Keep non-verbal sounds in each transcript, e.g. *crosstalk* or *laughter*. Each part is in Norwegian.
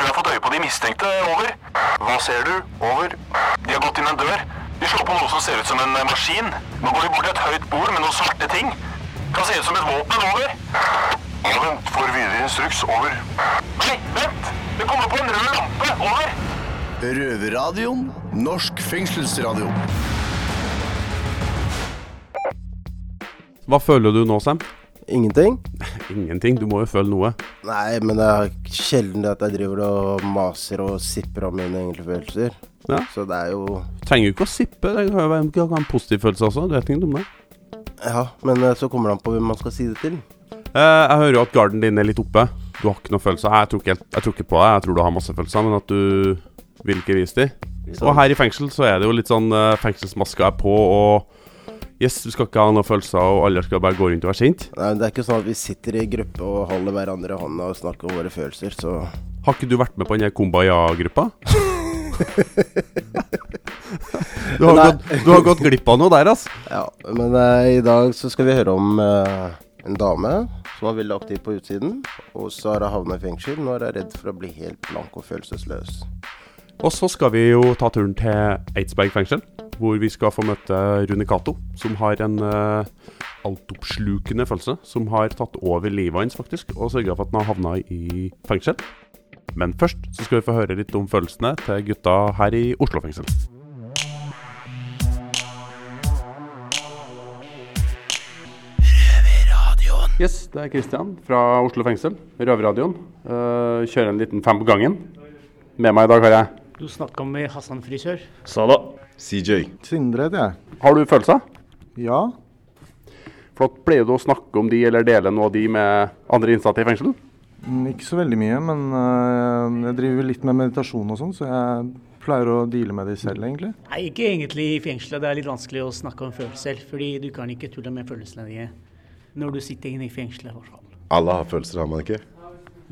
tror jeg har fått øye på de mistenkte. Over. Hva ser du? Over. De har gått inn en dør. De slår på noe som ser ut som en eh, maskin. Nå går de bort til et høyt bord med noen svarte ting. Kan se ut som et våpen. Over. Ja, vent. Får videre instruks. Over. Nei, vent! Det kommer på en rød lampe. Over. Røverradioen. Norsk fengselsradio. Hva føler du nå, Sam? Ingenting? *laughs* Ingenting. Du må jo føle noe. Nei, men det er sjelden at jeg driver og maser og sipper om mine egne følelser. Ja. Så det er jo Trenger jo ikke å sippe. Det kan jo være en positiv følelse også. Du vet ikke om det. Ja, men eh, så kommer det an på hvem man skal si det til. Eh, jeg hører jo at garden din er litt oppe. Du har ikke noe følelser. Jeg tror ikke, jeg tror ikke på deg. Jeg tror du har masse følelser, men at du vil ikke vise dem. Og her i fengsel så er det jo litt sånn uh, fengselsmaska er på, og Yes, du skal ikke ha noen følelser, og alle skal bare gå rundt og være sint. Nei, Det er ikke sånn at vi sitter i gruppe og holder hverandre i hånda og snakker om våre følelser, så Har ikke du vært med på den Kumbaya-gruppa? *laughs* du, har gått, du har gått glipp av noe der, altså. Ja, men uh, i dag så skal vi høre om uh, en dame som var veldig aktiv på utsiden, og så har hun havna i fengsel. Nå er hun redd for å bli helt blank og følelsesløs. Og så skal vi jo ta turen til Eidsberg fengsel, hvor vi skal få møte Rune Cato, som har en uh, altoppslukende følelse, som har tatt over livet hans, faktisk, og sørga for at han har havna i fengsel. Men først så skal vi få høre litt om følelsene til gutta her i Oslo fengsel. Yes, det er Kristian fra Oslo fengsel, Røverradioen. Uh, kjører en liten fem på gangen. Med meg i dag har jeg Du snakka med Hassan frisør. Sala. CJ. Sindre heter jeg. Har du følelser? Ja. Flott. Pleier du å snakke om de eller dele noe av de med andre innsatte i fengsel? Mm, Ikke så veldig mye, men øh, jeg driver litt med meditasjon og sånn, så jeg pleier å deale med de selv, egentlig. Nei, ikke egentlig i fengselet. Det er litt vanskelig å snakke om følelser, fordi du kan ikke tulle med følelsene dine når du sitter inne i fengselet. i hvert fall. Alle har følelser, har man ikke?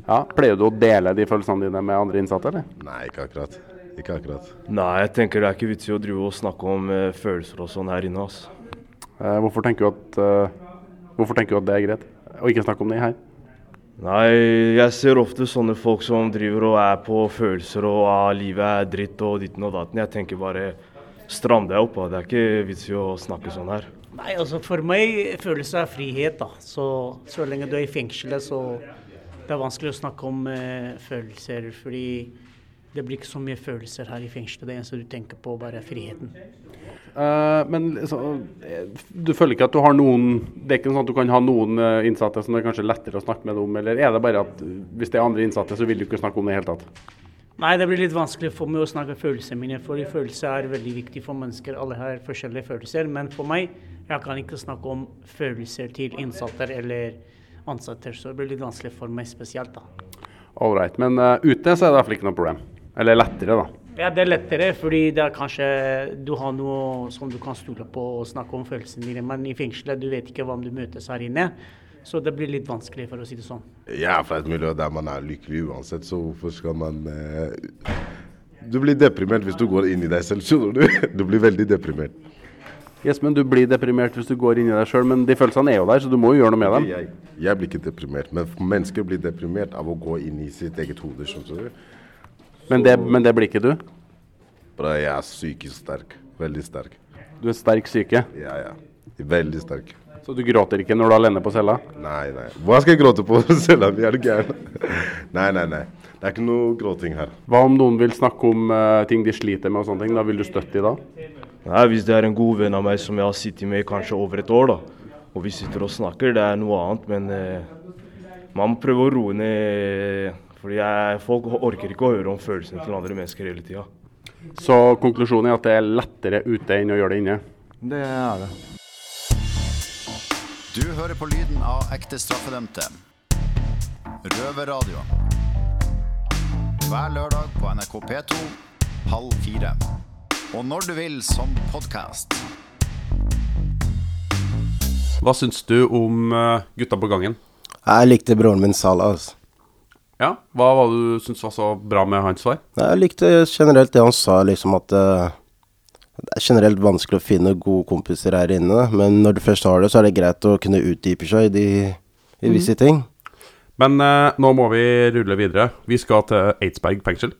Ja. Pleier du å dele de følelsene dine med andre innsatte, eller? Nei, ikke akkurat. Ikke akkurat. Nei, jeg tenker det er ikke vits i å drive og snakke om uh, følelser og sånn her inne. Altså. Eh, hvorfor, tenker du at, uh, hvorfor tenker du at det er greit å ikke snakke om det her? Nei, jeg ser ofte sånne folk som driver og er på følelser og ah, livet er dritt og ditten og datten. Jeg tenker bare stram deg opp. Det er ikke vits i å snakke sånn her. Nei, altså For meg følelse er frihet. da. Så, så lenge du er i fengselet, så det er vanskelig å snakke om eh, følelser. Fordi det blir ikke så mye følelser her i fengselet. Det eneste du tenker på, bare er friheten. Uh, men liksom, eh, du føler ikke at du har noen Det er ikke sånn at du kan ha noen eh, innsatte som det er kanskje lettere å snakke med om, eller er det bare at hvis det er andre innsatte, så vil du ikke snakke om det i det hele tatt? Nei, det blir litt vanskelig for meg å snakke om følelsene mine, for følelser er veldig viktig for mennesker. Alle har forskjellige følelser. Men for meg, jeg kan ikke snakke om følelser til innsatte eller ansatte. Så det blir litt vanskelig for meg spesielt, da. All right. Men uh, ute så er det i hvert fall ikke noe problem. Eller lettere, da. Ja, det er lettere, fordi det er kanskje du har noe som du kan stole på og snakke om følelsene dine. Men i fengselet, du vet ikke hvem du møtes her inne. Så det blir litt vanskelig, for å si det sånn. Jeg er fra et miljø der man er lykkelig uansett, så hvorfor skal man eh... Du blir deprimert hvis du går inn i deg selv, skjønner du? *laughs* Du blir veldig deprimert. Yes, men Du blir deprimert hvis du går inn i deg sjøl, men de følelsene er jo der, så du må jo gjøre noe med dem. Jeg, jeg blir ikke deprimert, men mennesker blir deprimert av å gå inn i sitt eget hode, skjønner du? Men det, men det blir ikke du? Bra, jeg er psykisk sterk. Veldig sterk. Du er sterk syke, Ja, ja. Veldig sterk. så du gråter ikke når du er alene på cella? Nei, nei. Hva skal jeg gråte på cella mi? Er du gæren? Nei, nei, nei. Det er ikke noe gråting her. Hva om noen vil snakke om uh, ting de sliter med og sånne ting? Da vil du støtte de da? Nei, Hvis det er en god venn av meg som jeg har sittet med i kanskje over et år, da, og vi sitter og snakker, det er noe annet. Men uh, man prøver å roe ned. Fordi jeg, folk orker ikke å høre om følelsene til andre mennesker hele tida. Så konklusjonen er at det er lettere ute enn å gjøre det inne? Det er det. Du hører på lyden av ekte straffedømte. Røverradio. Hver lørdag på NRK P2 halv fire. Og når du vil som podkast. Hva syns du om eh, gutta på gangen? Jeg likte broren min Salah. Altså. Ja, Hva var det du syntes var så bra med hans svar? Jeg likte generelt det han sa, liksom at eh, det er generelt vanskelig å finne gode kompiser her inne, men når du først har det, så er det greit å kunne utdype seg i, de, i visse ting. Men eh, nå må vi rulle videre. Vi skal til Eidsberg fengsel.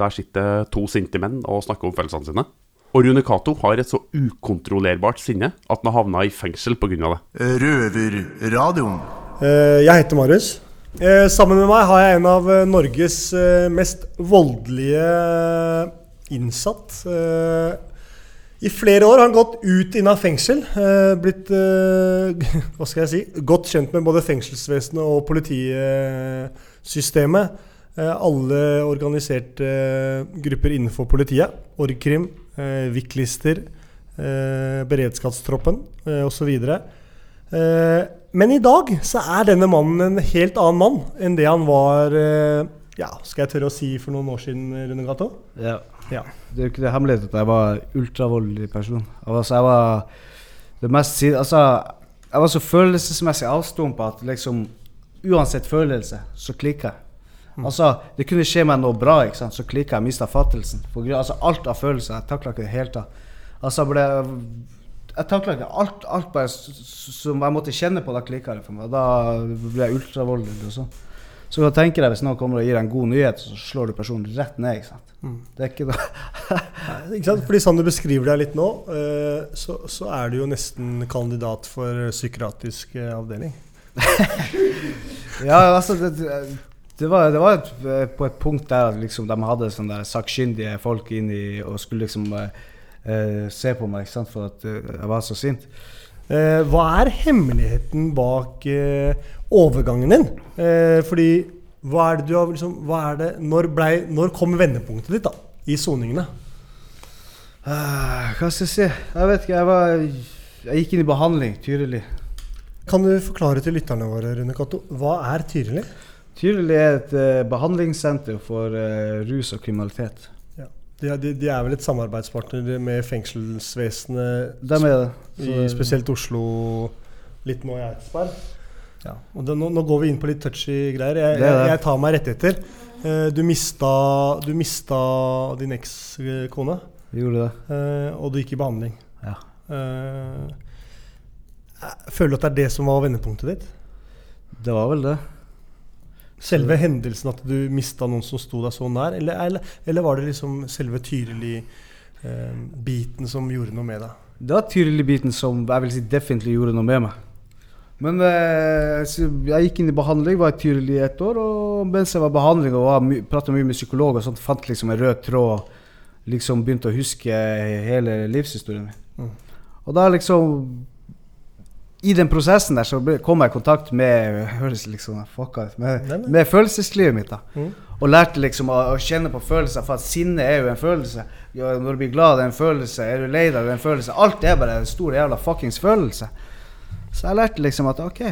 Der sitter to sinte menn og snakker om følelsene sine. Og Rune Cato har et så ukontrollerbart sinne at han har havna i fengsel pga. det. Røverradioen. Eh, Jeg heter Marius. Eh, Sammen med meg har jeg en av eh, Norges eh, mest voldelige innsatt. Eh, I flere år har han gått ut inn av fengsel. eh, Blitt eh, *laughs* hva skal jeg si, godt kjent med både fengselsvesenet og politisystemet. Eh, Alle organiserte eh, grupper innenfor politiet. Orgkrim, eh, VIK-lister, eh, beredskapstroppen eh, osv. Eh, Men i dag så er denne mannen en helt annen mann enn det han var eh, ja, skal jeg tørre å si for noen år siden, Rune Gato? Ja. Ja. Det er jo ikke det hemmelighet at jeg var ultravoldelig person. Altså, jeg var det mest Altså, jeg var så følelsesmessig avstumpa at liksom Uansett følelse, så klikker jeg. Altså, det kunne skje meg noe bra, ikke sant? så klikka jeg, mista fattelsen. For altså, alt av følelser. Jeg takla ikke det hele tatt. Altså, ble Jeg takla ikke alt, alt bare som jeg måtte kjenne på, da klikka det for meg. Da ble jeg ultravoldelig og sånn. Så da tenker jeg hvis noen kommer og gir deg en god nyhet, så slår du personen rett ned. ikke sant? Det er ikke *laughs* noe Ikke sant? Fordi sånn du beskriver deg litt nå, eh, så, så er du jo nesten kandidat for psykiatrisk eh, avdeling. *laughs* Ja, altså det, det- var, det var et, eh, på et punkt der at liksom, de hadde sånne der sakkyndige folk inn i og skulle liksom eh, se på meg sant, for at eh, jeg var så sint. Eh, hva er hemmeligheten bak eh, overgangen din? Eh, fordi hva er det du har liksom, hva er det, når, ble, når kom vendepunktet ditt da, i soningene? Eh, hva skal jeg si? Jeg vet ikke. Jeg, var, jeg gikk inn i behandling, tydelig. Kan du forklare til lytterne våre, Rune Cato, hva er Tyrili? Tydelig er et eh, behandlingssenter for eh, rus og kriminalitet. De, er- de, de er vel et samarbeidspartner med fengselsvesenet, Det er det. i spesielt Oslo, litt nå i Eidsberg. Ja. Og det, nå, nå går vi inn på litt touchy greier. Jeg, Det det. jeg, jeg tar meg rettigheter. Eh, du, mista, du mista din ekskone, Gjorde det. eh, og du gikk i behandling. Ja. Eh, føler du at det er det som var vendepunktet ditt? Det var vel det. Selve hendelsen at du mista noen som sto deg så nær? Eller, eller, eller var det liksom selve Tyrili-biten som gjorde noe med deg? Det var tydelig biten som jeg vil si definitivt gjorde noe med meg. Men eh, jeg gikk inn i behandling, var tydelig i ett år. Og mens jeg var i behandling og my prata mye med psykolog, og sånt, fant liksom en rød tråd. Liksom begynte å huske hele livshistorien min. Mm. Og da liksom I den prosessen der så kom jeg i kontakt med høres liksom fucka ut, med, Nei, nei. med følelseslivet mitt. da Mm. Og lærte liksom å, å kjenne på følelser, for at sinne er jo en følelse. Ja, når du blir glad, det er en følelse. Er du lei deg, det er en følelse. Alt er bare en stor jævla fuckings følelse. Så jeg lærte liksom at ok,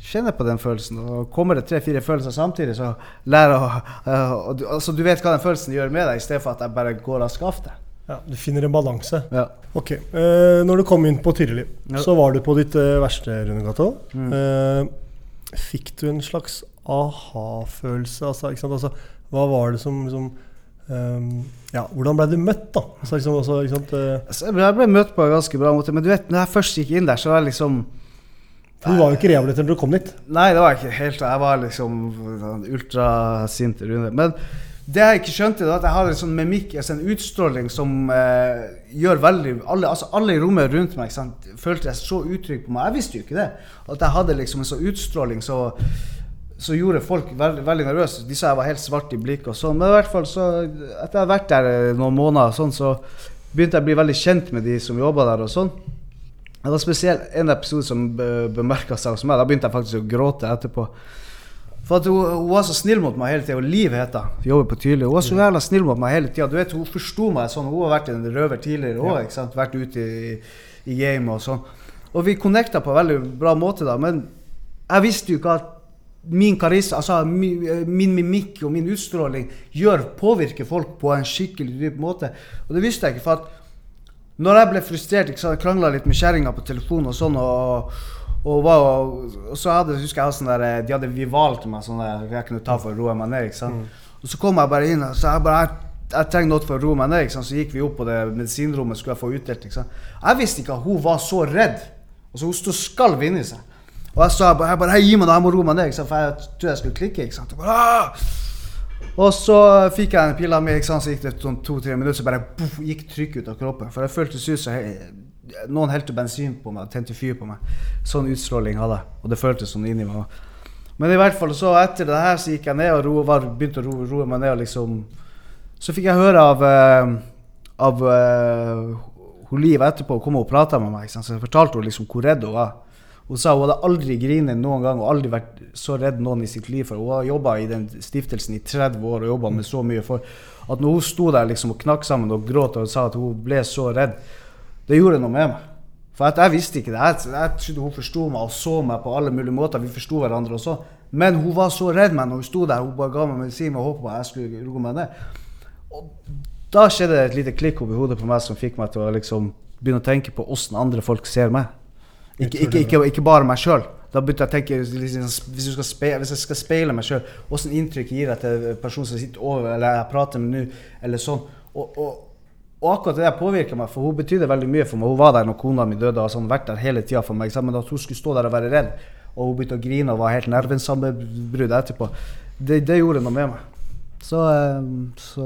kjenne på den følelsen. Og kommer det tre-fire følelser samtidig, så lær å øh, og du, altså, du vet hva den følelsen gjør med deg, i stedet for at jeg bare går av skaftet. Ja, du finner en balanse. Ja. Ok. Eh, når du kom inn på Tyrili, Ja. så var du på ditt eh, verste, Rune Gato. Mm. Eh, fikk du en slags aha-følelse? Altså? Altså, hva var det som liksom um, Ja, hvordan ble du møtt, da? Altså, liksom, altså, ikke sant? eh, Altså, jeg ble, møtt på en ganske bra måte, men du vet, når jeg først gikk inn der, så var jeg liksom du var jo ikke rehabilitert da du kom dit. Nei, det var jeg ikke helt. Jeg var liksom ultrasint runde. Men det jeg ikke skjønte, var at jeg hadde en sånn mimikk, altså en utstråling som eh, gjør veldig alle, altså alle i rommet rundt meg sant, følte jeg så utrygg på meg. Jeg visste jo ikke det. At jeg hadde liksom en sånn utstråling så, så gjorde folk veldig, veldig nervøse. De sa jeg var helt svart i blikket og sånn. Men i hvert fall så, etter jeg hadde vært der eh, noen måneder, sånn, så begynte jeg å bli veldig kjent med de som jobba der. og sånn. Det var spesielt en episode som be bemerka seg hos meg. Da begynte jeg faktisk å gråte etterpå. For hun, hun var så snill mot meg hele tida. Liv heter hun. Jobber på Tyrli. Hun var så jævla snill mot meg hele tida. Hun forsto meg sånn. Hun har vært en røver tidligere òg. Ja. Vært ute i, i game og sånn. Og vi connecta på en veldig bra måte da. Men jeg visste jo ikke at min karisma, altså min, min mimikk og min utstråling gjør, påvirker folk på en skikkelig dyp måte. Og det visste jeg ikke. for at når jeg ble frustrert, ikke krangla litt med kjerringa på telefonen og sånn, og, og, var, og så hadde, husker jeg sånn der, de hadde Vival til meg, sånn der, jeg kunne ta for å roe meg ned. ikke sant? Og så kom jeg bare inn og så jeg bare, jeg, jeg trenger noe for å roe meg ned. ikke sant? Så gikk vi opp på det medisinrommet, skulle jeg få utdelt. ikke sant? Jeg visste ikke at hun var så redd. Altså Hun sto skalv inni seg. Og jeg sa bare, jeg bare hei, gi meg det, jeg må roe meg ned, ikke sant? for jeg tror jeg skulle klikke. ikke sant? Og, bare, og så fikk jeg en pille av meg, så gikk det sånn to-tre minutter, så bare boff, gikk trykket ut av kroppen. For jeg føltes ut som noen helte bensin på meg, tente fyr på meg. Sånn utstråling hadde jeg, og det føltes sånn inni meg. Men i hvert fall, så etter det her så gikk jeg ned og ro, var, begynte å roe, ro meg ned. og liksom Så fikk jeg høre av, uh, av uh, hun Liv etterpå, kom og prata med meg. Så jeg fortalte hun liksom hvor redd hun var. Hun sa hun hadde aldri grinet noen gang og aldri vært så redd noen i sitt liv. For hun har jobba i den stiftelsen i 30 år og jobba med så mye. For at når hun sto der liksom og knakk sammen og gråt og sa at hun ble så redd, det gjorde noe med meg. For jeg visste ikke det. Jeg, jeg trodde hun forsto meg og så meg på alle mulige måter. Vi forsto hverandre og så. Men hun var så redd meg når hun sto der. Hun bare ga meg medisin med håp om at jeg skulle roe meg ned. Og da skjedde det et lite klikk oppi hodet på meg som fikk meg til å liksom begynne å tenke på åssen andre folk ser meg. Ikke, ikke, ikke, ikke bare meg sjøl. Da begynte jeg å tenke liksom, hvis, jeg speile, hvis jeg skal speile meg sjøl, åssen inntrykk gir jeg til personen som sitter over, eller jeg prater med nå, eller sånn. Og, og, og akkurat det der påvirker meg, for hun betydde veldig mye for meg. Hun var der når kona mi døde, og sånn, vært der hele tida for meg. Men at hun skulle stå der og være redd, og hun begynte å grine og var helt nervesammenbrudd etterpå, det, det gjorde noe med meg. Så, eh, så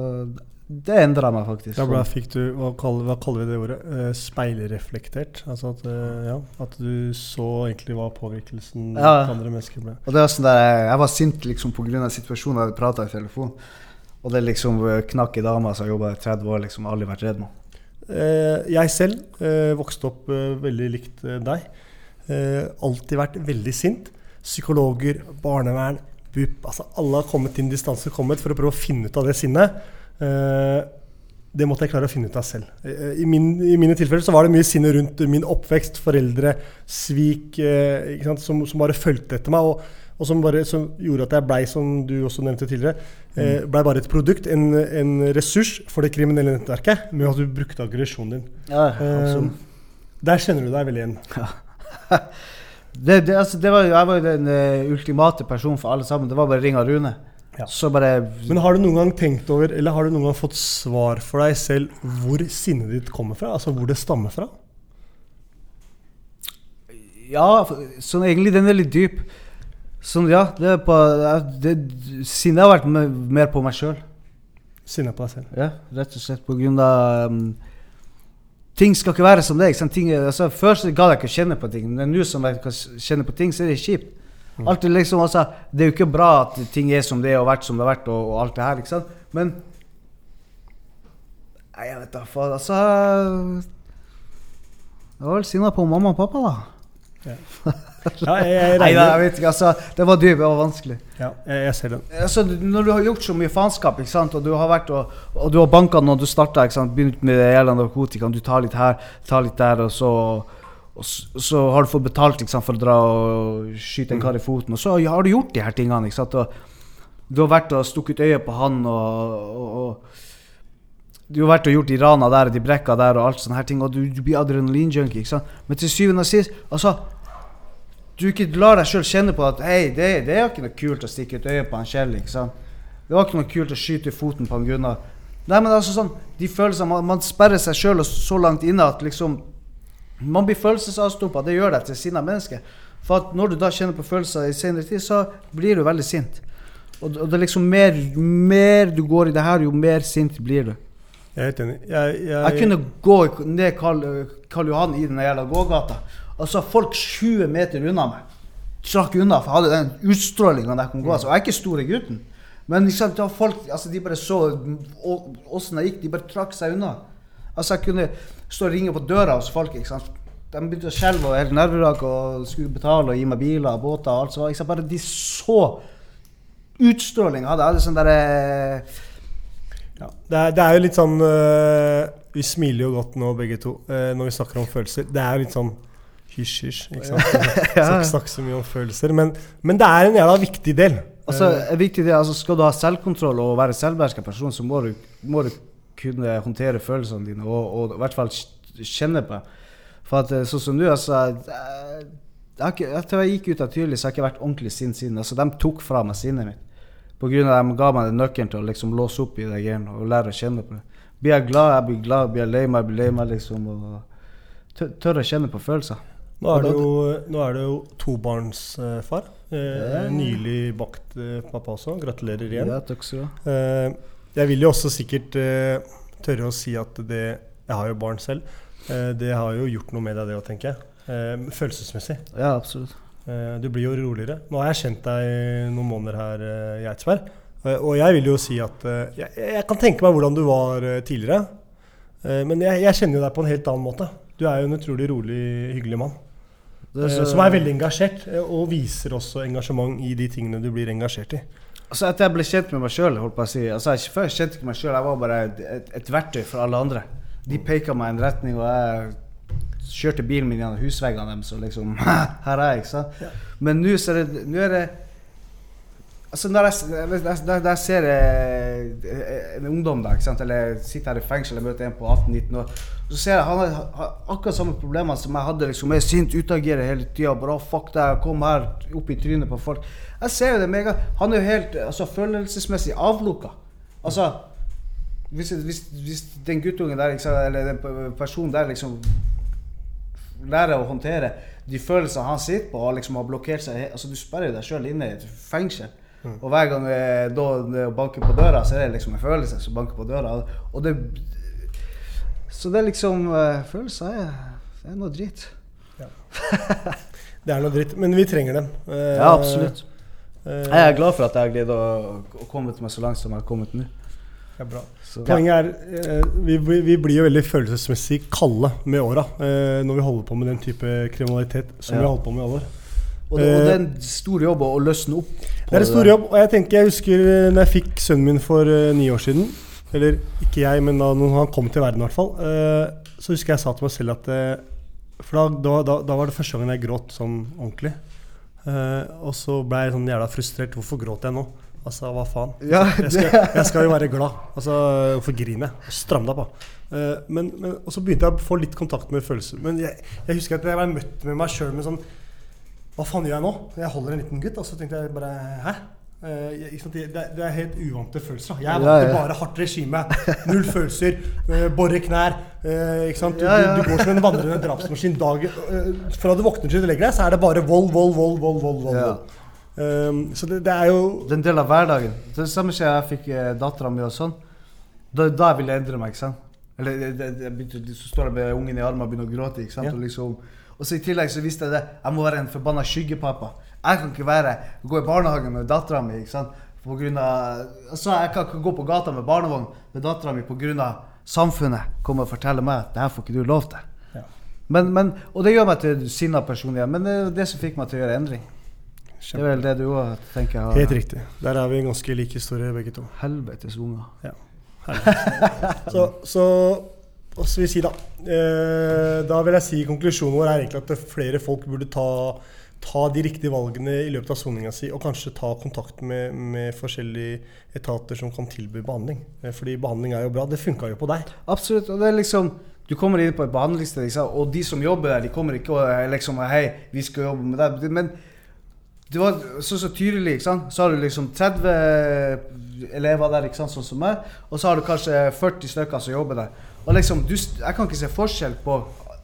det endra meg faktisk. Da ble, fikk du, hva kaller, hva kaller vi det ordet, Eh, speilreflektert? Altså at, eh, ja, at du så egentlig hva påvirkelsen Ja. andre mennesker ble. Og det var sånn der, jeg- var sint liksom pga. situasjonen jeg hadde prata i telefon. Og det liksom eh, knakk i dama som har jobba i 30 år, liksom aldri vært redd nå. Eh, jeg selv eh, vokste opp veldig likt deg. Alltid vært veldig sint. Psykologer, barnevern, BUP altså Alle har kommet inn distanse kommet for å prøve å finne ut av det sinnet. Det måtte jeg klare å finne ut av selv. I, min, I mine tilfeller så var det mye sinne rundt min oppvekst, foreldre, svik, som, som bare fulgte etter meg. Og, og som, bare, som gjorde at jeg blei, som du også nevnte tidligere, eh, blei bare et produkt, en, en ressurs for det kriminelle nettverket, med at du brukte aggresjonen din. Ja, Eh, absolutt. der kjenner du deg veldig igjen. *laughs* Det, det, altså, det var, jeg var jo den eh, ultimate personen for alle sammen. Det var bare å ringe Rune. Så bare Men har du noen gang tenkt over, eller har du noen gang fått svar for deg selv hvor sinnet ditt kommer fra? Altså hvor det stammer fra? Ja, sånn egentlig den er litt dyp. Sånn, ja, det er på det, Sinnet har vært me- mer på meg sjøl. Sinnet på deg selv? Ja, rett og slett på grunn av um, Ting skal ikke være som det. Altså, før så ga jeg ikke kjenne på ting, men nå som jeg kan kjenne på ting, så er det kjipt. Alt er liksom, altså, det er jo ikke bra at ting er som det er og vært som det har vært, og, og alt det her. ikke sant? Men Nei, jeg vet da faen. Altså Jeg var vel sinna på mamma og pappa, da. Ja. *laughs* Ja, jeg- jeg Nei, jeg vet ikke. altså, Det var dypt, var vanskelig. Ja, jeg, jeg ser den. Altså, når du har gjort så mye faenskap, ikke sant, og du har vært og, og du har banka når du starta, begynt med det gjelder narkotika, du tar litt her, tar litt der, og så, og så, så har du fått betalt sant, for å dra og skyte en kar i foten, og så har du gjort de her tingene. og Du har vært og stukket øyet på han, og, og, og du har vært og gjort de rana der og de brekka der og alt sånne her ting, og du, du blir adrenalinjunkie. ikke sant? Men til syvende og sist, altså Du ikke lar deg sjøl kjenne på at hei, det, det er ikke noe kult å stikke ut øyet på han Kjell. ikke sant? Det var ikke noe kult å skyte i foten på han Gunnar. Nei, men altså sånn, de følelsene, Man, man sperrer seg sjøl så langt inne at liksom Man blir følelsesavstumpa. Det gjør deg til sinna menneske. For at når du da kjenner på følelser i senere tid, så blir du veldig sint. Og, og det er liksom mer, mer du går i det her, jo mer sint blir du. Jeg er helt enig. Jeg, jeg, Jeg kunne gå ned Karl, Karl Johan i den jævla gågata. Altså folk 20 meter unna meg trakk unna, for jeg hadde den utstrålinga der jeg kunne gå. Altså, jeg er ikke store gutten. Men liksom, folk, altså, de bare så åssen jeg gikk. De bare trakk seg unna. Altså Jeg kunne stå og ringe på døra hos folk. ikke sant? De begynte å skjelve og helt nervevrak og skulle betale og gi meg biler og båter. og alt så? Bare de så utstrålinga. jeg hadde. Sånn derre Ja, det, er, det er jo litt sånn øh, Vi smiler jo godt nå, begge to, øh, når vi snakker om følelser. Det er jo litt sånn hysj-hysj. ikke sant? *laughs* ja. skal ikke snakke så mye om følelser. Men, men det er en jævla viktig del. Altså, Eh, er viktig del, altså, Skal du ha selvkontroll og være selvbeherska person, så må du, må du kunne håndtere følelsene dine og, og i hvert fall kjenne på. For at sånn som du, altså jeg, jeg jeg, jeg gikk ut av Tyrli, så har jeg ikke vært ordentlig sint siden. Altså, De tok fra meg sinnet mitt. På grunn av at de ga meg den nøkkelen til å liksom låse opp i det greiene og lære å kjenne på det. Blir jeg glad, jeg blir glad. Blir jeg lei meg, jeg blir lei meg, liksom. Og tør, å kjenne på følelser. Nå er det jo, nå er jo tobarnsfar. Eh, nylig bakt eh, pappa også. Gratulerer igjen. Ja, takk skal du ha. Eh, jeg vil jo også sikkert eh, tørre å si at det Jeg har jo barn selv. Eh, det har jo gjort noe med deg, det òg, tenker jeg. Eh, følelsesmessig. Ja, absolutt. Eh, du blir jo roligere. Nå har jeg kjent deg noen måneder her eh, i Eidsberg. Eh, og jeg vil jo si at jeg, jeg kan tenke meg hvordan du var tidligere. Men jeg, jeg kjenner jo deg på en helt annen måte. Du er jo en utrolig rolig, hyggelig mann. Så- som er veldig engasjert, og viser også engasjement i de tingene du blir engasjert i. Altså At jeg ble kjent med meg sjøl, holdt på å si. Altså, jeg, før jeg kjente ikke meg sjøl, jeg var bare et, et verktøy for alle andre. De peka meg i en retning, og jeg kjørte bilen min gjennom husveggene deres, og liksom *laughs* Her er jeg, ikke sant. Men nå er det, nå er det Altså Når jeg, når jeg, når jeg ser eh, en ungdom da, eller sitter her i fengsel og møter en på 18-19 år, så ser jeg han har, akkurat samme problemer som jeg hadde. liksom, Jeg er sint, utagerer hele tida. Bare fuck deg, kom her, opp i trynet på folk. Jeg ser jo det mega. Han er jo helt altså, følelsesmessig avlukka. Altså hvis, hvis, hvis den guttungen der, eller den personen der liksom lærer å håndtere de følelsene han sitter på, og liksom har blokkert seg altså Du sperrer deg sjøl inne i et fengsel. Mm. Og hver gang eh, da det banker på døra, så er det liksom en følelse som banker på døra. Og det Så det er liksom eh, Følelser er, er noe dritt. Det er noe dritt, men vi trenger dem. Ja, absolutt. eh, Jeg er glad for at jeg har greid å, å komme meg så langt som jeg har kommet nå. Ja, bra. Så- Poenget er eh, vi, vi, vi blir jo veldig følelsesmessig kalde med åra eh, når vi holder på med den type kriminalitet som vi Ja. har holdt på med i alle år. Og det, og det er Eh, en stor jobb å, løsne opp. Det er en stor jobb, og jeg tenker jeg husker eh, når jeg fikk sønnen min for uh, ni år siden Eller ikke jeg, men da han kom til verden i hvert fall. Uh, så husker jeg sa til meg selv at uh, For da, da, da, var det første gangen jeg gråt sånn ordentlig. Eh, og så ble jeg sånn jævla frustrert. Hvorfor gråter jeg nå? Altså, hva faen? Ja, jeg, skal, jeg skal jo være glad. Altså, Hvorfor griner jeg? Stram deg på. Uh, men, men, og så begynte jeg å få litt kontakt med følelser. Men jeg, jeg husker at jeg var møtt med meg sjøl med sånn hva faen gjør jeg nå? Jeg holder en liten gutt, og så tenkte jeg bare Hæ? Uh, jeg, det, det er helt uvante følelser. da. Jeg er vant til ja. bare hardt regime. Null følelser. Uh, Bore knær. Uh, ikke sant? Du, du, du går som en vandrende drapsmaskin dag Fra du våkner til du legger deg, så er det bare vold, vold, vold. vold, vold, vold, vold. Um, så det, det er jo Det er en del av hverdagen. Det samme skjer jeg fikk eh, dattera mi og sånn. Da, da ville jeg endre meg, ikke sant. Eller begynte, så står jeg med ungen i armen og begynner å gråte. ikke sant? Ja. Og, liksom, og så i tillegg så visste jeg det. Jeg må være en forbanna skyggepappa. Jeg kan ikke være, gå i barnehagen med dattera mi. ikke sant? På grunn av, altså, jeg kan ikke gå på gata med barnevogn med dattera mi pga. samfunnet kommer og forteller meg at det her får ikke du lov til. Ja. Men, men, og det gjør meg til sinna person igjen. Men det er det som fikk meg til å gjøre endring. Det er vel det du òg tenker? har- Helt riktig. Der er vi en ganske lik historie, begge to. Helvetes unger. Ja. *laughs* Så, så hva skal vi si, da? Eh, da vil jeg si konklusjonen vår er egentlig at flere folk burde ta, ta de riktige valgene i løpet av soninga si, og kanskje ta kontakt med, med forskjellige etater som kan tilby behandling. Eh, fordi behandling er jo bra. Det funka jo på deg. Absolutt. og det er liksom Du kommer inn på et behandlingssted, og de som jobber der, de kommer ikke og liksom Hei, vi skal jobbe med deg. Men det var så, så tydelig, ikke sant. Så har du liksom 30 elever der, ikke sant, sånn som meg. Og så har du kanskje 40 stykker som jobber der. Og liksom, du, jeg kan ikke se forskjell på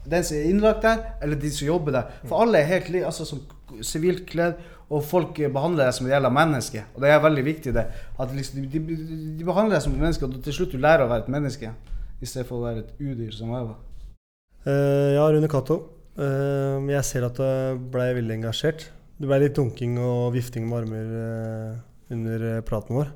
den som er innlagt der, eller de som jobber der. For alle er helt like, altså som sivilt kledd, og folk behandler deg som et jævla menneske. Og det er veldig viktig, det. At liksom, de, de, de behandler deg som et menneske, og til slutt du lærer å være et menneske. I stedet for å være et udyr som jeg var. Uh, ja, Rune Cato. Uh, jeg ser at du ble veldig engasjert. Det ble litt dunking og vifting med armer eh, under eh, praten vår.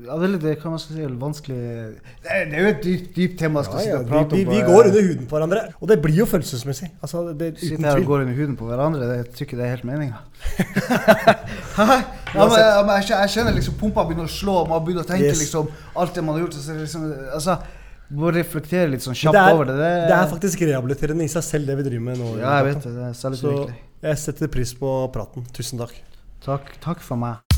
Ja, det er litt, hva kan man skal si, vanskelig Det er, det er jo et dypt, dypt tema. Skal Ja, ja, vi, prate vi, om vi på- går under huden på hverandre, og det blir jo følelsesmessig. Altså, det, uten tvil. går under huden på hverandre, det, jeg tror ikke det er helt meninga. *laughs* ja, men, jeg, men jeg, jeg kjenner liksom pumpa begynner å slå, og man begynner å tenke Yes. liksom alt det man har gjort. Så er liksom, altså, må reflektere litt sånn kjapt det, er, over det. Det, det er faktisk rehabiliterende i seg selv, det vi driver med nå. Ja, jeg vet det. Det er særlig Så virkelig. Jeg setter pris på praten. Tusen takk. Takk, takk for meg.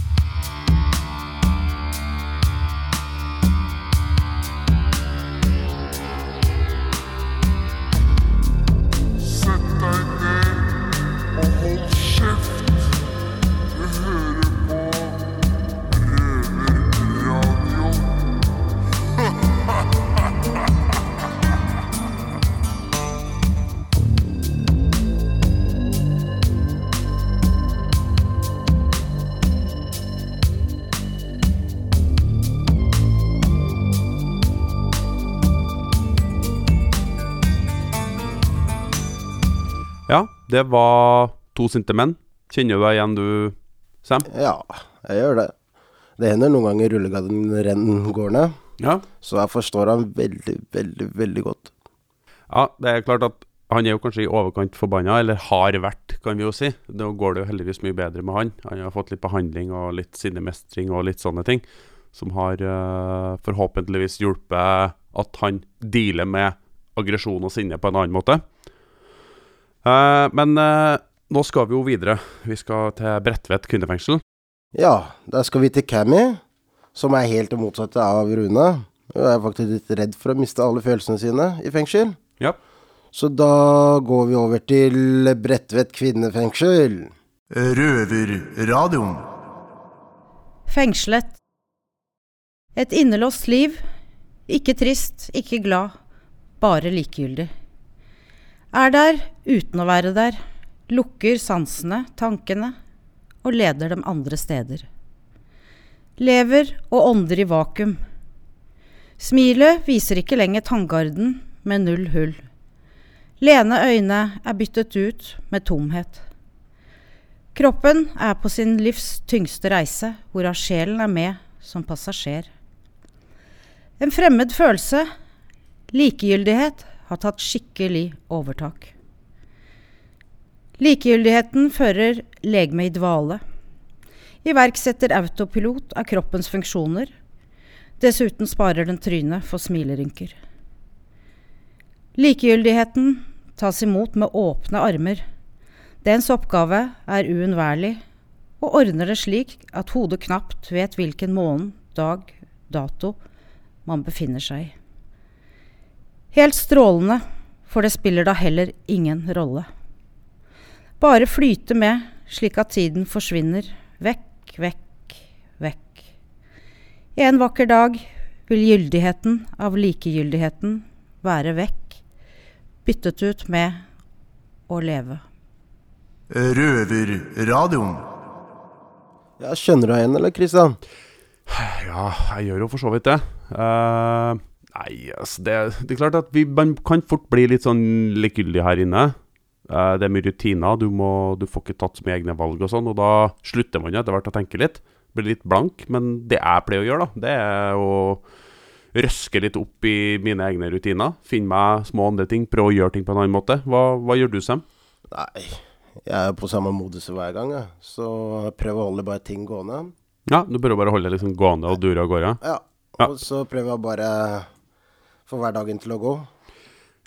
Det var to sinte menn. Kjenner du deg igjen du, Sam? Ja, jeg gjør det. Det hender noen ganger rullegarden går ned. Ja. Så jeg forstår han veldig, veldig, veldig godt. Ja, det er klart at han er jo kanskje i overkant forbanna, eller har vært, kan vi jo si. Nå går det jo heldigvis mye bedre med han. Han har fått litt behandling og litt sinnemestring og litt sånne ting, som har uh, forhåpentligvis hjulpet at han dealer med aggresjon og sinne på en annen måte. Eh, men eh, nå skal vi jo videre. Vi skal til Bredtvet kvinnefengsel. Ja, da skal vi til Cammy, som er helt det motsatte av Rune. Hun er faktisk litt redd for å miste alle følelsene sine i fengsel. Ja. Så da går vi over til Bredtvet kvinnefengsel. Røverradioen. Fengslet. Et innelåst liv. Ikke trist, ikke glad, bare likegyldig. Er der uten å være der. Lukker sansene, tankene, og leder dem andre steder. Lever og ånder i vakuum. Smilet viser ikke lenger tanngarden med null hull. Lene øyne er byttet ut med tomhet. Kroppen er på sin livs tyngste reise, hvorav sjelen er med som passasjer. En fremmed følelse, likegyldighet, har tatt skikkelig overtak. Likegyldigheten fører legemet i dvale. Iverksetter autopilot av kroppens funksjoner. Dessuten sparer den trynet for smilerynker. Likegyldigheten tas imot med åpne armer. Dens oppgave er uunnværlig, og ordner det slik at hodet knapt vet hvilken måned, dag, dato man befinner seg i. Helt strålende, for det spiller da heller ingen rolle. Bare flyte med, slik at tiden forsvinner, vekk, vekk, vekk. En vakker dag vil gyldigheten av likegyldigheten være vekk, byttet ut med å leve. Røverradioen. Ja, Skjønner du igjen, eller Kristian? Ja, jeg gjør jo for så vidt det. Eh, nei, altså det, det er klart at vi, man kan fort bli litt sånn likegyldig her inne. Eh, det er mye rutiner, du, må, du får ikke tatt så mye egne valg og sånn, og da slutter man jo etter hvert å tenke litt. Blir litt blank, men det jeg pleier å gjøre, da, det er å røske litt opp i mine egne rutiner. Finne meg små andre ting, prøve å gjøre ting på en annen måte. Hva, hva gjør du, Sam? Nei, jeg er på samme modus hver gang, jeg. Så prøver å holde bare ting gående. Ja, du prøver bare å holde det liksom gående og dure av gårde? Ja. Ja. Og så prøver jeg bare få hverdagen til å gå.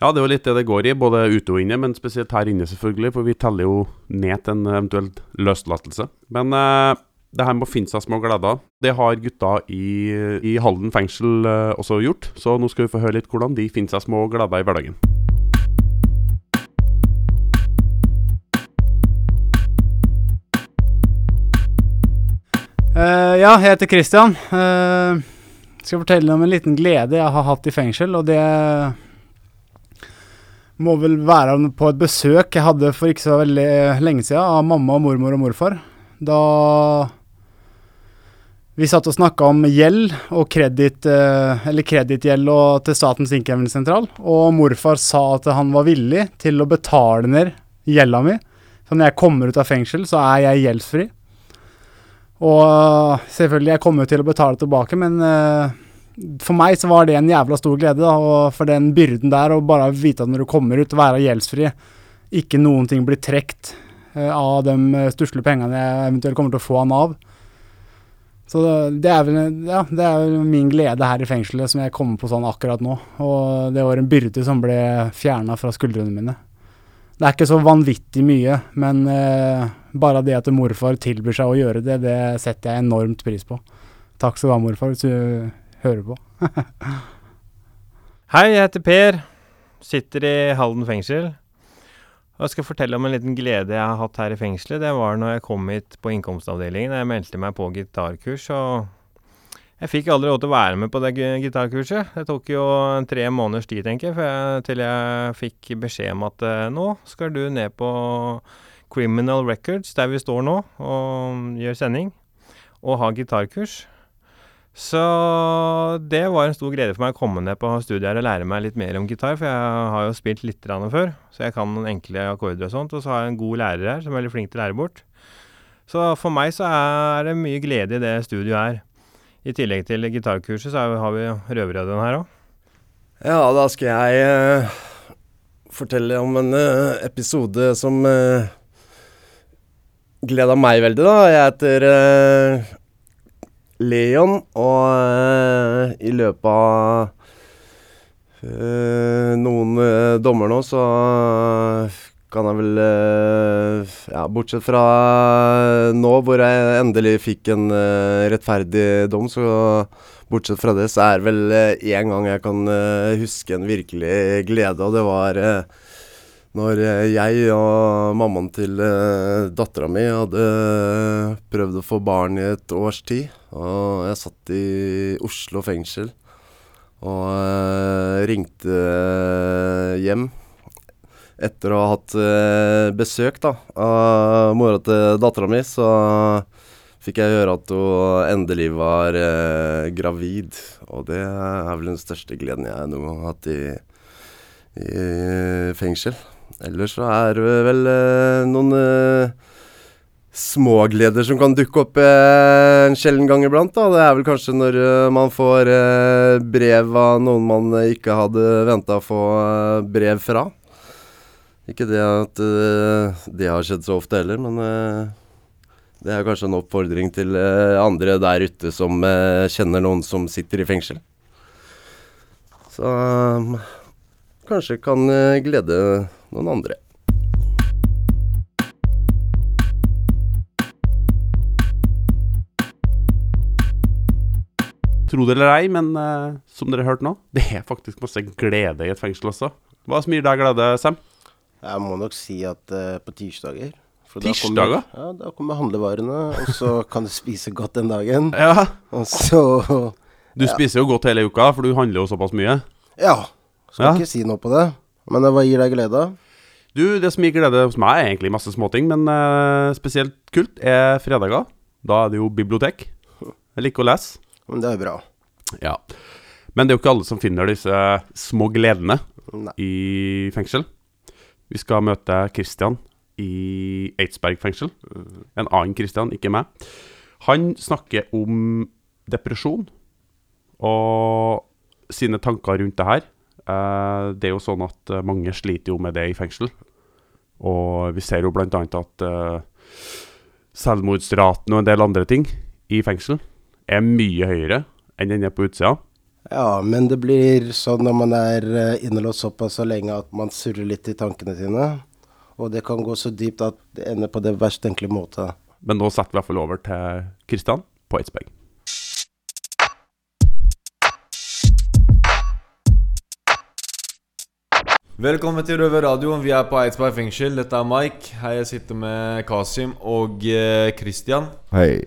Ja, det er jo litt det det går i, både ute og inne, men spesielt her inne, selvfølgelig. For vi teller jo ned til en eventuell løslatelse. Men eh, det her med å finne seg små gleder, det har gutta i, i Halden fengsel eh, også gjort. Så nå skal vi få høre litt hvordan de finner seg små gleder i hverdagen. Uh, ja, jeg heter Christian. Uh, skal fortelle om en liten glede jeg har hatt i fengsel, og det må vel være på et besøk jeg hadde for ikke så veldig lenge siden av mamma, mormor og morfar. Da vi satt og snakka om gjeld og kreditt, uh, eller kredittgjeld til Statens innkrevingssentral, og morfar sa at han var villig til å betale ned gjelda mi. Så når jeg kommer ut av fengsel, så er jeg gjeldsfri. Og selvfølgelig, jeg kommer jo til å betale tilbake, men eh, for meg så var det en jævla stor glede. Da, og for den byrden der, å bare vite at når du kommer ut, være gjeldsfri, ikke noen ting blir trukket eh, av de eh, stusslige pengene jeg eventuelt kommer til å få av Nav. Så det er, vel, ja, det er min glede her i fengselet som jeg kommer på sånn akkurat nå. Og det var en byrde som ble fjerna fra skuldrene mine. Det er ikke så vanvittig mye, men eh, bare det at morfar tilbyr seg å gjøre det, det setter jeg enormt pris på. Takk skal du ha, morfar, hvis du hører på. *laughs* Hei, jeg heter Per. Sitter i Halden fengsel. Og jeg skal fortelle om en liten glede jeg har hatt her i fengselet. Det var når jeg kom hit på innkomstavdelingen. Jeg meldte meg på gitarkurs, og jeg fikk aldri lov til å være med på det gitarkurset. Det tok jo tre måneders tid, tenker jeg, jeg, til jeg fikk beskjed om at eh, nå skal du ned på Criminal Records, der vi står nå, og gjør sending, og ha gitarkurs. Så det var en stor glede for meg å komme ned på studiet her og lære meg litt mer om gitar, for jeg har jo spilt litt før, så jeg kan noen enkle akkorder og sånt. Og så har jeg en god lærer her som er veldig flink til å lære bort. Så for meg så er det mye glede i det studioet her. I tillegg til gitarkurset så har vi Røverradioen her òg. Ja, da skal jeg uh, fortelle om en uh, episode som uh, gleda meg veldig, da. Jeg heter uh, Leon, og uh, i løpet av uh, noen dommer nå, så kan jeg vel Ja, bortsett fra nå hvor jeg endelig fikk en rettferdig dom, så Bortsett fra det, så er det vel én gang jeg kan huske en virkelig glede, og det var når eh, jeg og mammaen til uh, dattera mi hadde prøvd å få barn i et års tid. Og jeg satt i Oslo fengsel og eh, ringte eh, hjem etter å ha hatt eh, besøk da, av mora til dattera mi. Så fikk jeg høre at hun endelig var eh, gravid. Og det er vel den største gleden jeg noen gang har hatt i, i fengsel. Ellers så er det vel eh, noen eh, smågleder som kan dukke opp eh, en sjelden gang iblant. da. Det er vel kanskje når eh, man får eh, brev av noen man eh, ikke hadde venta å få brev fra. Ikke det at det har skjedd så ofte heller, men det er kanskje en oppfordring til andre der ute som kjenner noen som sitter i fengsel. Så kanskje kan glede noen andre. Tro det eller ei, men uh, som dere hørte nå, *laughs* det er faktisk masse glede i et fengsel også. Hva som gir deg glede, Sam? Jeg må nok si at uh, på tirsdager for Tirsdager? Da kommer, ja, da kommer handlevarene, og så *laughs* kan du spise godt den dagen. Ja. Og så Du ja. spiser jo godt hele uka, for du handler jo såpass mye. Ja. Skal Ja. ikke si noe på det. Men hva gir deg glede? Du, det som gir glede hos meg, er egentlig masse småting, men uh, spesielt kult er fredager. Da er det jo bibliotek. Jeg liker å lese. Men det er bra. Ja. Men det er jo ikke alle som finner disse små gledene Nei. i fengsel. Vi skal møte Christian i Eidsberg fengsel. En annen Christian, ikke meg. Han snakker om depresjon og sine tanker rundt det her. Eh, det er jo sånn at eh, mange sliter jo med det i fengsel. Og vi ser jo annet at eh, selvmordsraten og en del andre ting i fengsel er mye høyere enn den er på utsida. Ja, men det blir sånn når man er innelåst såpass så lenge at man surrer litt i tankene sine. Og det kan gå så dypt at det ender på det verst tenkelige måte. Men nå setter vi i hvert fall over til Kristian på Eidsberg. Velkommen til Røver Radio. Vi er på Eidsberg fengsel. Dette er Mike. Her jeg sitter med Kasim og eh, Christian. Hei.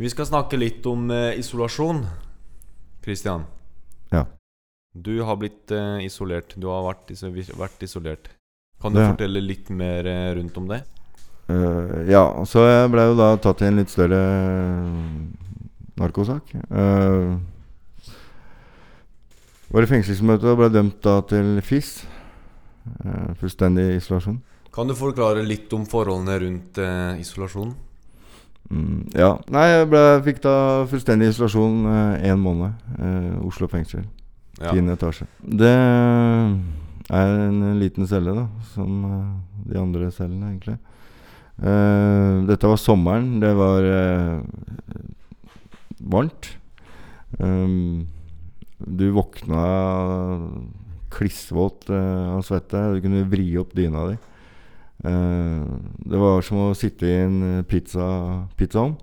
Vi skal snakke litt om eh, isolasjon. Christian. Ja. Du har blitt eh, isolert. Du har vært, iso vært isolert. Kan du Det- fortelle litt mer eh, rundt om det? Eh, ja, så jeg ble jo da tatt i en litt større narkosak. Uh, var i fengselsmøte og ble dømt da til FIS. eh, fullstendig isolasjon. Kan du forklare litt om forholdene rundt eh, isolasjon? Mm, ja. Nei, jeg ble, fikk da fullstendig isolasjon én måned. eh, Oslo fengsel. Ja. Etasje. Det er en liten celle, da, som de andre cellene, egentlig. Eh, dette var sommeren. Det var varmt. Um, du våkna klissvåt eh, av svette. Du kunne vri opp dyna di. Eh, det var som å sitte i en eh, pizza, pizzaovn.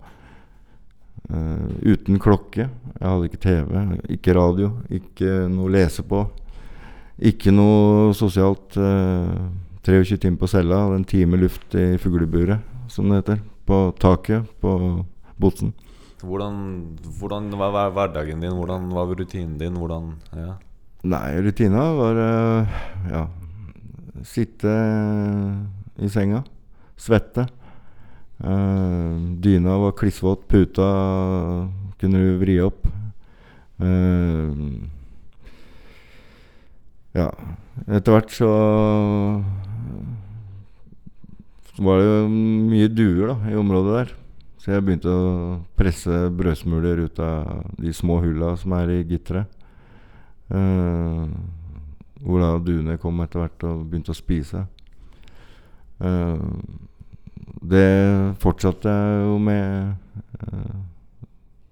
Eh, uten klokke. Jeg hadde ikke TV, ikke radio, ikke noe å lese på. Ikke noe sosialt. Eh, 23 timer på cella, hadde en time luft i fugleburet, som det heter. På taket på Botsen. Hvordan, hvordan var hver- hverdagen din? Hvordan var rutinen din? Hvordan ja. Nei, rutina var eh, ja Sitte i senga. Svette. Eh, dyna var klissvåt. Puta kunne du vri opp. Eh, ja, etter hvert så var det jo mye duer da, i området der. Så jeg begynte å presse brødsmuler ut av de små hulla som er i gitteret. Uh, hvor da duene kom etter hvert og begynte å spise. Uh, det fortsatte jeg jo med uh,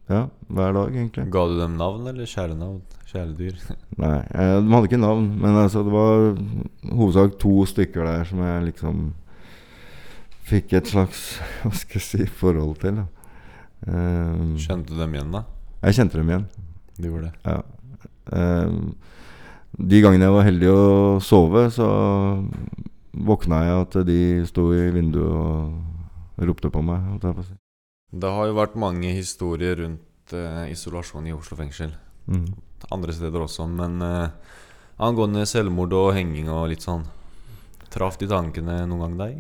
ja, hver dag, egentlig. Ga du dem navn, eller kjælenavn? Kjæledyr? *laughs* Nei, de hadde ikke navn. Men altså, det var hovedsak to stykker der som jeg liksom fikk et slags *laughs* hva skal jeg si, forhold til. Da. Eh, Kjente du dem igjen, da? Jeg kjente dem igjen. Du gjorde det? Ja. Um, de gangene jeg var heldig å sove, så våkna jeg at de sto i vinduet og ropte på meg. Det har jo vært mange historier rundt uh, isolasjon i Oslo fengsel. Mm. Andre steder også, men uh, angående selvmord og henging og litt sånn Traff de tankene noen gang deg?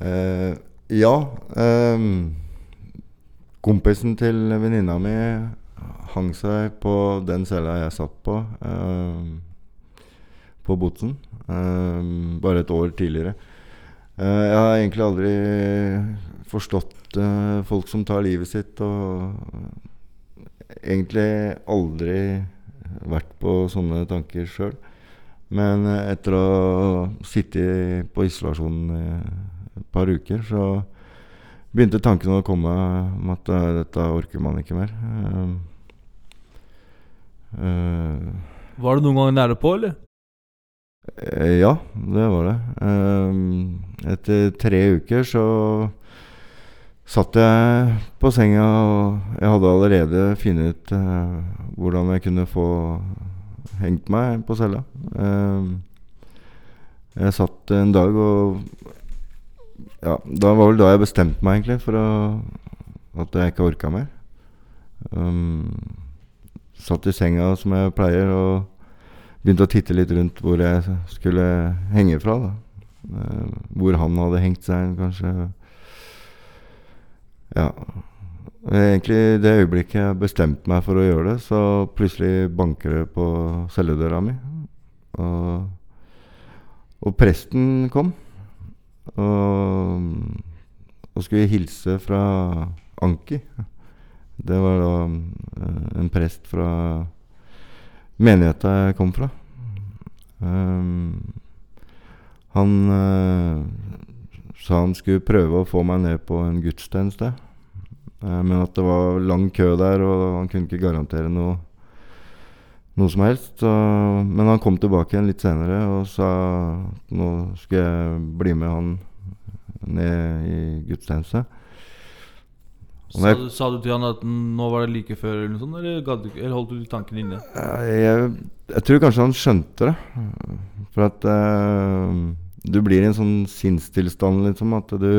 Eh, ja. Um, kompisen til venninna mi hang seg på den cella jeg satt på, uh, på Botsen. Uh, bare et år tidligere. Eh, jeg har egentlig aldri forstått eh, folk som tar livet sitt, og egentlig aldri vært på sånne tanker sjøl. Men etter å ha sittet på isolasjon et par uker, så begynte tankene å komme om at uh, dette orker man ikke mer. Eh, eh, Var det noen gang nære på, eller? Ja, det var det. Etter tre uker så satt jeg på senga, og jeg hadde allerede funnet ut hvordan jeg kunne få hengt meg på cella. Jeg satt en dag og Ja, da var vel da jeg bestemte meg, egentlig, for å, at jeg ikke orka mer. Um, satt i senga som jeg pleier, og begynte å titte litt rundt hvor jeg skulle henge fra. da. Uh, hvor han hadde hengt seg, kanskje. Ja. Egentlig det øyeblikket jeg bestemte meg for å gjøre det, så plutselig banker det på celledøra mi. Og, og presten kom. Og, og skulle hilse fra Anki. Det var da eh, en prest fra menigheta jeg kom fra. Um, han uh, sa han skulle prøve å få meg ned på en gudstjeneste. uh, men at det var lang kø der, og han kunne ikke garantere noe, noe som helst. Så, men han kom tilbake igjen litt senere og sa at nå skulle jeg bli med han ned i gudstjeneste. Sa du, sa du til han at nå var det like før, eller noe sånt, eller, eller holdt du tanken inne? Jeg, jeg tror kanskje han skjønte det. For at uh, du blir i en sånn sinnstilstand, liksom, at du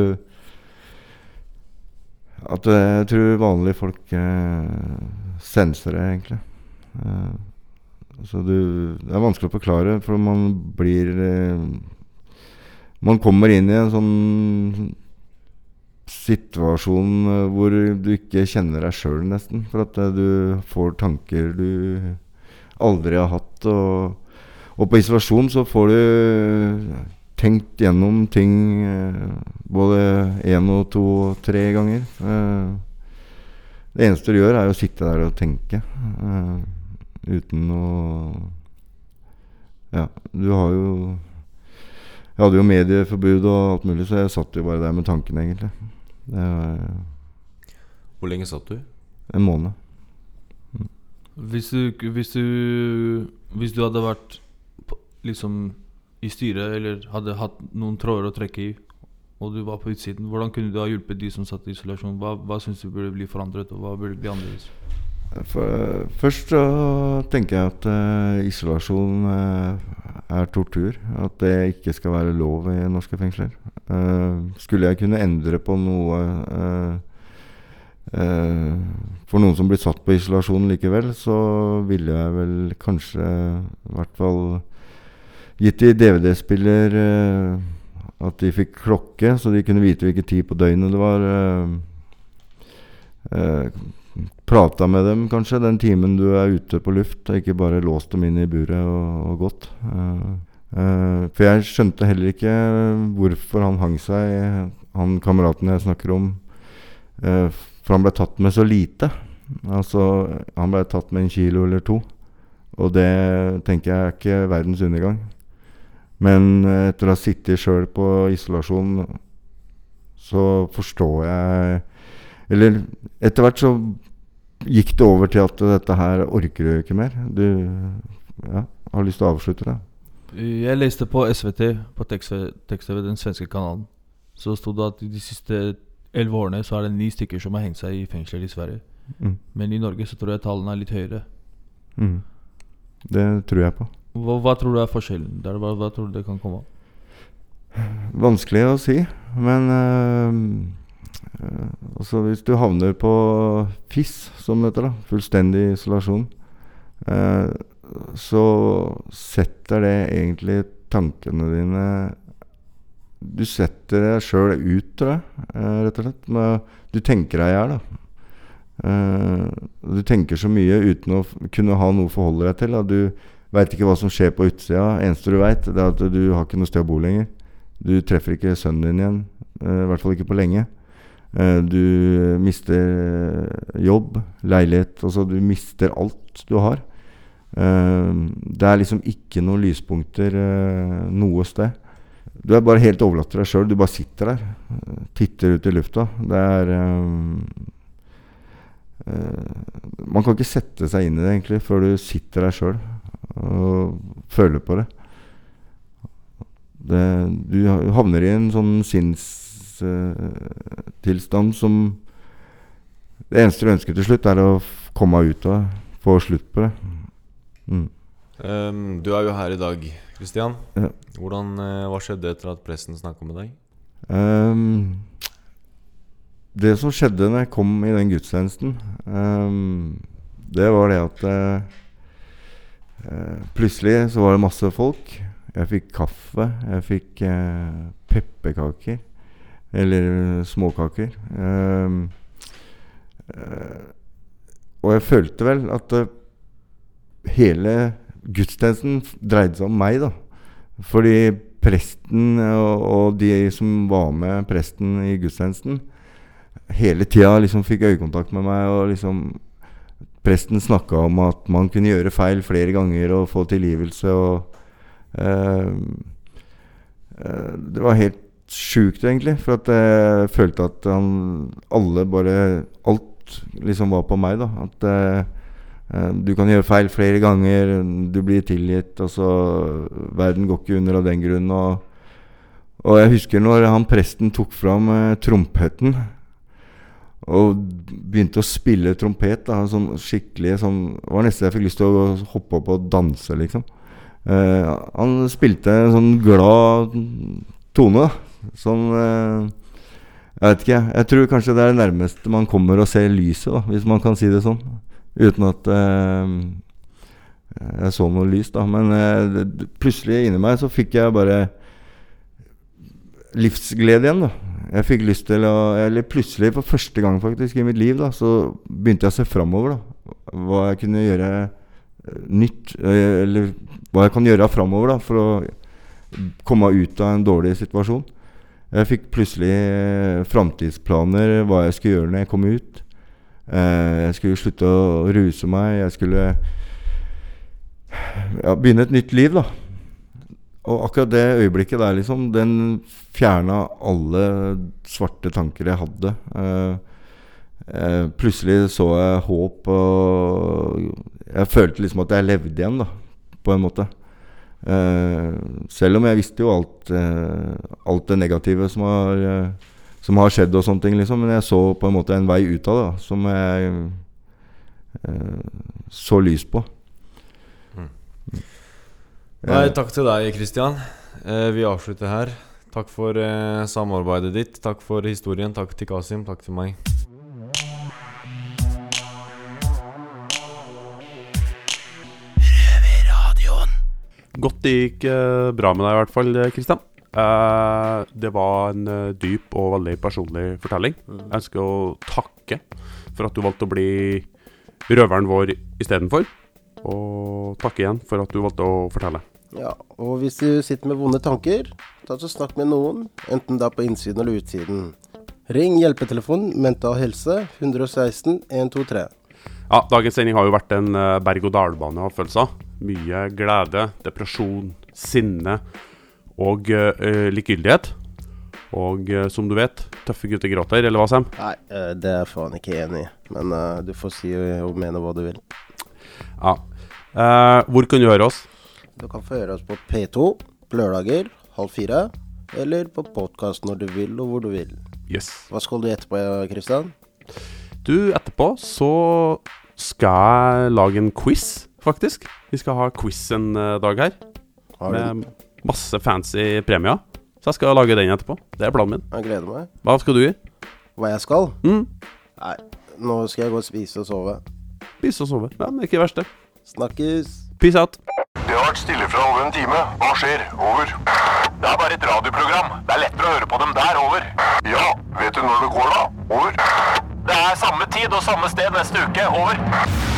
At jeg tror vanlige folk uh, senser det, egentlig. Eh, så du Det er vanskelig å forklare, for man blir eh, Man kommer inn i en sånn situasjon eh, hvor du ikke kjenner deg sjøl, nesten. For at eh, du får tanker du aldri har hatt. Og, og på isolasjon så får du tenkt gjennom ting både én og to og tre ganger. Det eneste du gjør, er å sitte der og tenke. Uten å Ja, du har jo Jeg hadde jo medieforbud og alt mulig, så jeg satt jo bare der med tankene, egentlig. Det var Hvor lenge satt du? en måned. Hvis du, hvis du Hvis du hadde vært liksom i styret, eller hadde hatt noen tråder å trekke i, og du var på utsiden, hvordan kunne du ha hjulpet de som satt i isolasjon? Hva, hva syns du burde bli forandret, og hva burde bli annerledes? For, først så tenker jeg at uh, isolasjon uh, er tortur. At det ikke skal være lov i norske fengsler. Uh, skulle jeg kunne endre på noe for noen som blir satt på isolasjon likevel, så ville jeg vel kanskje i hvert fall gitt de DVD-spiller at de fikk klokke, så de kunne vite hvilken tid på døgnet det var. Uh, prata med dem kanskje den timen du er ute på luft, og ikke bare låst dem inn i buret og, og gått. Uh, uh, for jeg skjønte heller ikke hvorfor han hang seg, han kameraten jeg snakker om. Uh, for han ble tatt med så lite. Altså, han ble tatt med en kilo eller to. Og det tenker jeg er ikke verdens undergang. Men etter å ha sittet sjøl på isolasjon, så forstår jeg Eller etter hvert så gikk det over til at dette her orker du ikke mer. Du ja, har lyst til å avslutte det. Jeg leste på SVT, på tekst-TV, den svenske kanalen. Så sto det at de siste elleve årene så er det ni stykker som har hengt seg i fengsler i Sverige. Mm. Men i Norge så tror jeg tallene er litt høyere. Mm. Det tror jeg på. Hva, hva tror du er forskjellen? Der, hva, hva tror du det kan komme av? Vanskelig å si, men øh, altså hvis du havner på FIS, som det heter, da, fullstendig isolasjon, øh, så setter det egentlig tankene dine Du setter deg sjøl ut, tror jeg, øh, rett og slett. Med, du tenker deg i hjel, da. Eh, du tenker så mye uten å kunne ha noe å forholde deg til. Da. Du veit ikke hva som skjer på utsida. Eneste du veit, er at du har ikke noe sted å bo lenger. Du treffer ikke sønnen din igjen. eh, I hvert fall ikke på lenge. Eh, du mister eh, jobb, leilighet Altså, du mister alt du har. Eh, det er liksom ikke noen lyspunkter noe sted. Du er bare helt overlatt til deg sjøl. Du bare sitter der. Titter ut i lufta. Det er Man kan ikke sette seg inn i det egentlig før du sitter der sjøl og føler på det. det. Du havner i en sånn sinnstilstand som Det eneste du ønsker til slutt, er å komme ut av det. Få slutt på det. Mm. Um, du er jo her i dag, Kristian. Ja. Hvordan, eh, hva skjedde etter at pressen snakka med deg? Um, det som skjedde når jeg kom i den gudstjenesten, um, det var det at eh, Plutselig så var det masse folk. Jeg fikk kaffe. Jeg fikk uh, pepperkaker. Eller småkaker. Ehm, uh, og jeg følte vel at uh, hele gudstjenesten dreide seg om meg, da. Fordi presten og, og de som var med presten i gudstjenesten, hele tida liksom fikk øyekontakt med meg. Og liksom Presten snakka om at man kunne gjøre feil flere ganger og få tilgivelse. Og uh, eh, Det var helt sjukt, egentlig. For at jeg følte at han Alle bare Alt liksom var på meg, da. At eh, eh, du kan gjøre feil flere ganger, du blir tilgitt. Altså, verden går ikke under av den grunn. Og, og jeg husker når han presten tok fram eh, trompeten og begynte å spille trompet. Da, sånn skikkelig sånn Det var nesten jeg fikk lyst til å hoppe opp og danse, liksom. Eh, han spilte en sånn glad tone. da. Sånn Jeg vet ikke. Jeg tror kanskje det er det nærmeste man kommer å se lyset, da, hvis man kan si det sånn. Uten at eh, jeg så noe lys, da. Men eh, det, plutselig inni meg så fikk jeg bare livsglede igjen, da. Jeg fikk lyst til å Eller plutselig, for første gang faktisk i mitt liv, da, så begynte jeg å se framover, da. Hva jeg kunne gjøre nytt. Eller hva jeg kan gjøre framover, da, for å komme ut av en dårlig situasjon. Jeg fikk plutselig eh, framtidsplaner, hva jeg skulle gjøre når jeg kom ut. Eh, jeg skulle slutte å ruse meg. Jeg skulle ja, begynne et nytt liv, da. Og akkurat det øyeblikket der, liksom, den fjerna alle svarte tanker jeg hadde. Eh, plutselig så jeg håp, og jeg følte liksom at jeg levde igjen, da, på en måte. Eh, selv om jeg visste jo alt, eh, alt det negative som har, eh, som har skjedd og sånne ting, liksom. Men jeg så på en måte en vei ut av det, da, som jeg så lys på. Nei, takk til deg, Kristian. Vi avslutter her. Takk for samarbeidet ditt. Takk for historien. Takk til Kasim. Takk til meg. Godt det gikk eh, bra med deg i hvert fall, Kristian. Eh, det var en eh, dyp og veldig personlig fortelling. Jeg ønsker å takke for at du valgte å bli røveren vår istedenfor. Og takke igjen for at du valgte å fortelle. Ja, og hvis du sitter med vonde tanker, ta så snakk med noen, enten det er på innsiden eller utsiden. Ring hjelpetelefon Mental Helse 116 123. Ja, dagens sending har jo vært en eh, berg-og-dal-bane av følelser. Mye glede, depresjon, sinne og uh, likegyldighet. Og uh, som du vet, tøffe gutter gråter, eller hva, Sam? Nei, eh, det er jeg faen ikke enig i. Men uh, du får si og mene hva du vil. Ja. Hvor kan du høre oss? Du kan få høre oss på P2 på lørdager halv fire. Eller på podkast når du vil, og hvor du vil. Yes. Hva skal du etterpå, Kristian? Du, etterpå så skal jeg lage en quiz, faktisk. Vi skal ha quiz en eh, dag her. Har du Med masse fancy premier. Så jeg skal lage den etterpå. Det er planen min. Jeg gleder meg. Hva skal du gi? Hva jeg skal? Mm. Nei, nå skal jeg gå og spise og sove. Spise og sove. Ja, men ikke det verste. Snakkes. Peace out. Det har vært stille fra over en time. Hva skjer? Over. Det er bare et radioprogram. Det er lettere å høre på dem der. Over. Ja, vet du når det går, da? Over. Det er samme tid og samme sted neste uke. Over.